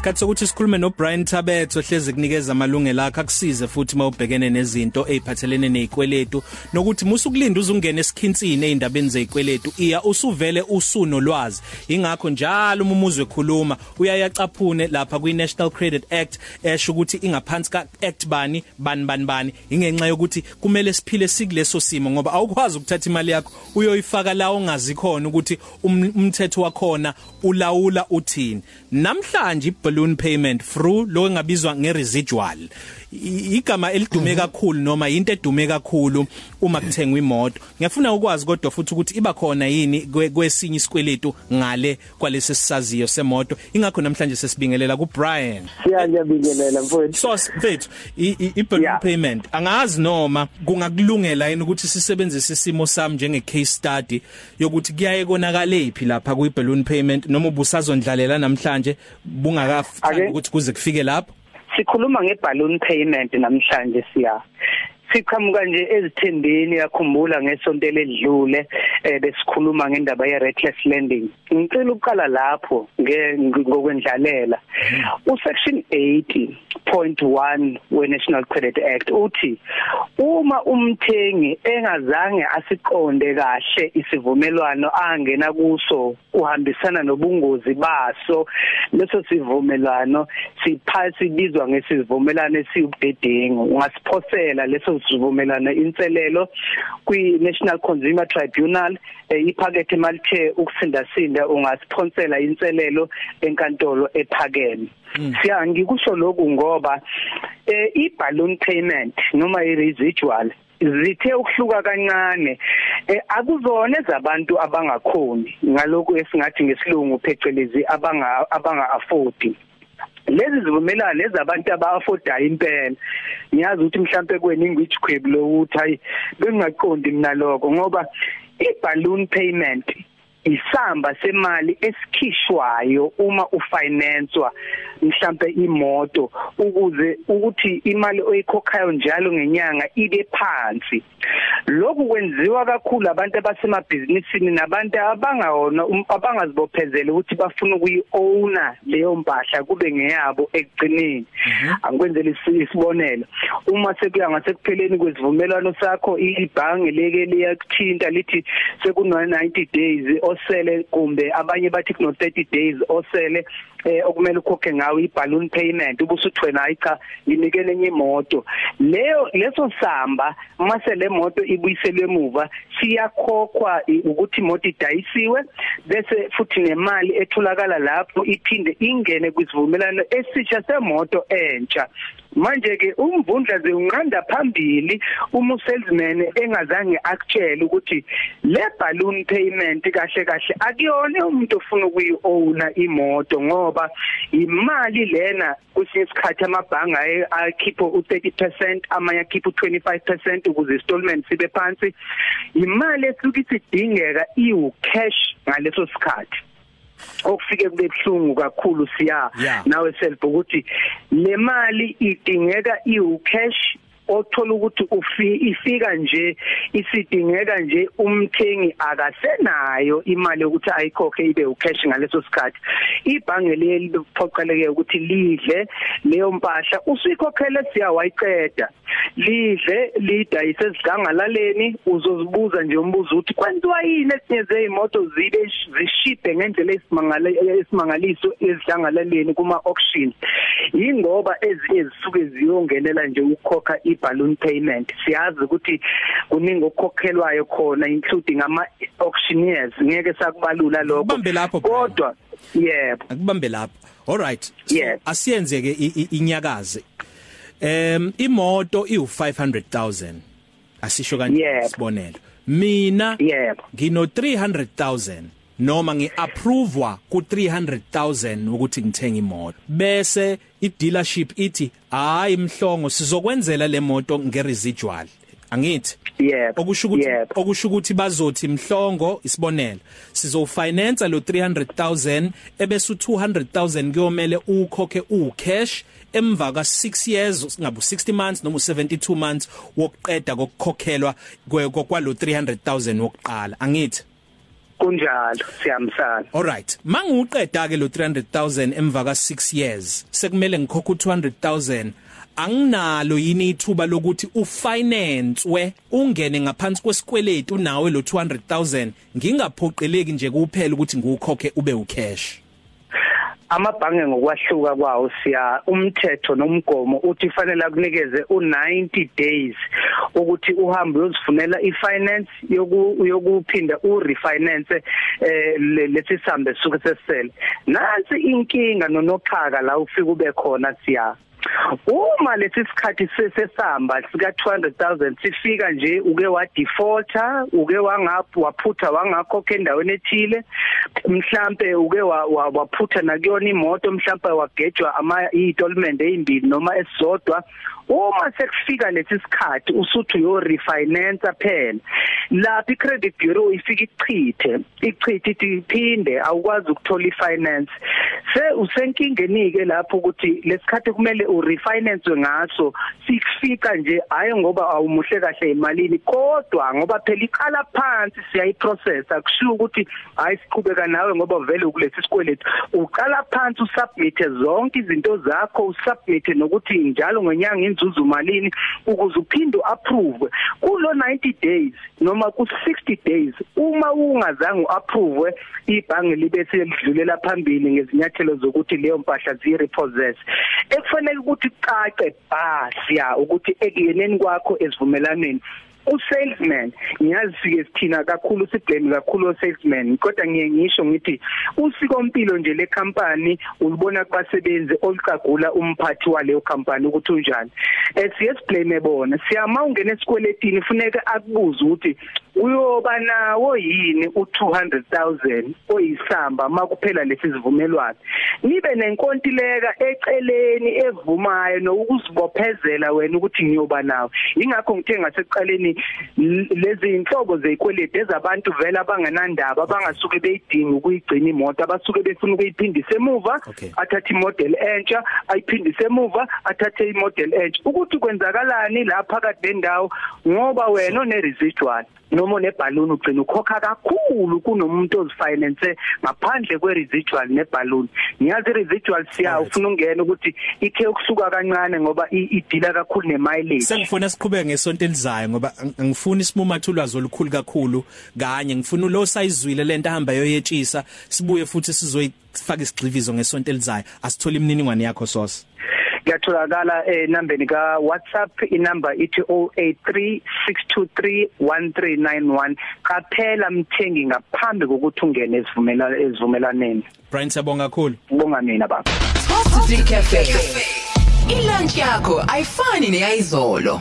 Isikhathi sokuthi sikhulume no Brian Tabetho hleze kunikeza amalungelo akhe akusize futhi mawubhekene nezinto eziphathelene nezikweletu nokuthi musukulinda uzungena esikhinsini eindabeni zezikweletu iya usuvele usunolwazi ingakho njalo umuzwe khuluma uyayacaphune lapha kwi National Credit Act esho ukuthi ingaphansi ka act bani bani bani bani. Ingenxa yokuthi kumele siphile sikuleso simo ngoba awukwazi ukuthatha imali yakho uyoyifaka la ongazi khona ukuthi umthetho wakhona ulawula uthini. Namhlanje iballoon payment through lo engabizwa ngeresidual. Igama elidume kakhulu noma into edume kakhulu uma kuthengwa imoto. Ngiyafuna ukwazi kodwa futhi ukuthi iba khona yini kwesinye isikweletu ngale kwalesi sisaziyo semoto. Ingakho namhlanje sesibingelela ku Brian siyabingelela mfowethu. so mfethu i-balloon yeah. payment angazi noma kungakulungela yini ukuthi sisebenzise isimo sami njenge case study yokuthi kuyaye konakala ephi lapha ku balloon payment noma ubusazondlalela namhlanje bungakafika ukuthi kuze kufike lapho? sikhuluma ngeballoon payment namhlanje siya. Siqhamuka nje ezithembeni yakhumbula ngesonto eledlule eh, besikhuluma ngendaba ye reckless lending ngicela ukuqala lapho ngokwendlalela mhm. u section 80 0.1 weNational Credit Act uthi uma umthengi engazange asiqonde kahle isivumelwano angena kuso uhambisana nobungozi baso leso sivumelwano siphasi bizwa ngesivumelwano esiyubudedengu ungasiphosela leso sivumelwano inselelo kwi-National Consumer Tribunal eh, iphakethe malithe ukusindasinda ungasiphonsela inselelo enkantolo ephakeme. Siya ngikusho lokhu ngoba eh, i balloon payment noma i residual zithe ukuhluka kancane. Eh akuzona ezabantu abangakhoni ngalokho esingathi ngesilungu phecelezi abanga abanga afford lezi zivumelana lezabantu aba-affordayo impela. Ngiyazi ukuthi mhlambe kweningi ijikhwebu lokuthi hayi bengingaqondi mina lokho ngoba i-balloon payment isamba semali esikhishwayo uma ufinancwa mhlambe imoto ukuze ukuthi imali oyikhokhayo njalo ngenyanga ibe phansi. Lokhu kwenziwa kakhulu abantu abasemabhizinisini nabantu abangawona um, abangazibophezela ukuthi bafuna ukuyi-owner leyo mpahla kube ngeyabo ekugcineni. Mhm. angikwenzele isibonelo. Uma sekuya ngasekupheleni kwesivumelwano sakho ibhange leke liyakuthinta lithi sekuno 90 days osele kumbe abanye bathi kuno 30 days osele eh okumele ukhokhe ngawo iballoon payment ubusuthwena hayi cha nginikele enye imoto. Leyo leso samba mase le moto ibuyiselwe emuva siyakhokhwa ukuthi imoto idayisiwe bese futhi nemali etholakala lapho iphinde ingene kwisivumelano esisha semoto entsha. Manje ke umvundla ze unqanda phambili uma usalesman engazange akutshela ukuthi le balloon payment kahle kahle akuyona umuntu ofuna ukuyi-owner imoto ngoba imali lena kwesinye isikhathi amabhange akhipha u30% amanye akhipha u25% ukuze installment sibe phansi. Imali esuke isidingeka iwu cash ngaleso sikhathi. Okufike kube buhlungu kakhulu siya nawe self ukuthi le mali idingeka iwu cash othola ukuthi ufi ifika nje isidingeka nje umthengi akasenayo imali yokuthi ayikhokhe ibe ucash ngaleso sikhathi. Ibhange leli liphoqeleke ukuthi lidle leyo mpahla usuyikhokhele siya wayiqeda lidle lidayise esigangalaleni uzozibuza nje umbuzo ukuthi kwenziwa yini esinye zeimoto zibe zishide ngendlela esimangaliso esidlangalaleni kuma auction ingoba ezinye zisuke ziyongenela nje ukukhokha i-balloon payment. Siyazi ukuthi kuningi okukhokhelwayo khona including ama auctioneers ngeke sakubalula lokho. Kodwa yebo. Akubambe lapho. All right. So yes. asiyenze ke inyakaze. Em imoto iu 500000 asisho kanje sibonelo mina yebo. ngino 300000 noma ngiapprovewa ku 300000 ukuthi ngithenge imoto bese i-dealership ithi hayi mhlongo sizokwenzela le moto ngeresidual angithi yebo okusho ukuthi okusho ukuthi bazothi mhlongo isibonelo sizofinance lo 300000 ebese u200000 kuyomele ukhokhe u cash emva ka 6 years ngabu 60 months noma 72 months wokuqeda kokukhokhelwa kwalo 300000 wokuqala angithi kunjalo siyamsana Alright mangiuqeda ke lo 300000 emva ka 6 years. Sekumele ngikhokha u200000 anginalo yini ithuba lokuthi ufinance we ungene ngaphansi kwesikweletu nawe lo 200000 ngingaphoqeleki nje kuphela ukuthi ngiwukhokhe ube ucash. Amabhange ngokwahluka kwawo siya umthetho nomgomo uthi fanele akunikeze u90 days ukuthi uhambe uyozifunela ifinance yoku yokuphinda urefinance eh lesisambe suke sesele. Nansi inkinga nonoxhaka la ufika ube khona siya uma lesi sikhathi sesesamba sika 200000 sifika nje uke wa defaulter uke wangapha waphutha wangakhokha endaweni ethile. Mhlambe uke waphutha nakuyona imoto mhlambe wagejwa ama installment ezimbili noma esizodwa. Uma sekufika lesi sikhathi usuthi uyo refinance phela. Lapha i-credit bureau ifika ichithe ichithe iphinde awukwazi ukuthola ifinance. Se usenkingeni ke lapho ukuthi lesikhathi kumele urefinance ngaso sikufika nje hayi ngoba awumuhle kahle emalini kodwa ngoba phela iqala phansi siyayiprocess akushiwo ukuthi hayi siqhubeka nawe ngoba vele ukulesi sikweletu. Uqala phansi usubmit zonke izinto zakho usubmit nokuthi njalo ngenyanga inzuzo malini ukuze uphinde uapprove kulo 90 days noma ku 60 days uma ungazange uapprove ibhange libe selidlulela phambili ngezinyathelo zokuthi leyo mpahla zirepossess ekufanele ukuthi cace basiya ukuthi ekuyeneni kwakho esivumelaneni usalesman ngiyazifike sithina kakhulu siblame kakhulu usalesman kodwa ngiye ngisho ngithi usikompilo nje le company ulibona kubasebenzi olicagula umphathi waleyo company ukuthi unjani. Esiye siblame bona. Siyama ungena esikweletini funeka akubuze ukuthi uyoba nawo yini u200000 oyisamba makuphela lesi sivumelwano? Nibe nenkontileka eceleni evumayo nokuzibophezela wena ukuthi ngiyoba nawo. Ingakho ngithe ngaseqaleni lezi inhlobo zezikweleti ezabantu vele abangenandaba abangasuke beyidinga ukuyigcina imoto abasuke befuna ukuyiphindisa emuva athathe imodel entsha ayiphindise emuva athathe imodel entsha. Ukuthi kwenzakalani la phakathi nendawo? Ngoba wena one residual noma neballoon ugcina ukhokha kakhulu kunomuntu ozifinance ngaphandle kwe residual neballoon ngiyazi residual siya Alright. ufuna ungena ukuthi ikhe ukusuka kancane ngoba i- idila kakhulu ne mileage Sengifuna siqhubeke ngesonto elizayo ngoba ang- angifuni simumathe ulwazi olukhulu kakhulu kanye. Ngifuna lo sayizwile lento ahamba yoyetshisa sibuye futhi sizoyifaka isigxivizo ngesonto elizayo. Asithola imininingwane yakho source kuyatholakala enambeni ka WhatsApp inamba ithi 0836231391 qaphela mthengi ngaphambi kokuthi ungene esivumelana esivumelaneni Brian siyabonga kakhulu bonga mina baba Positive Cafe. Ilunch yakho ayifani neyizolo.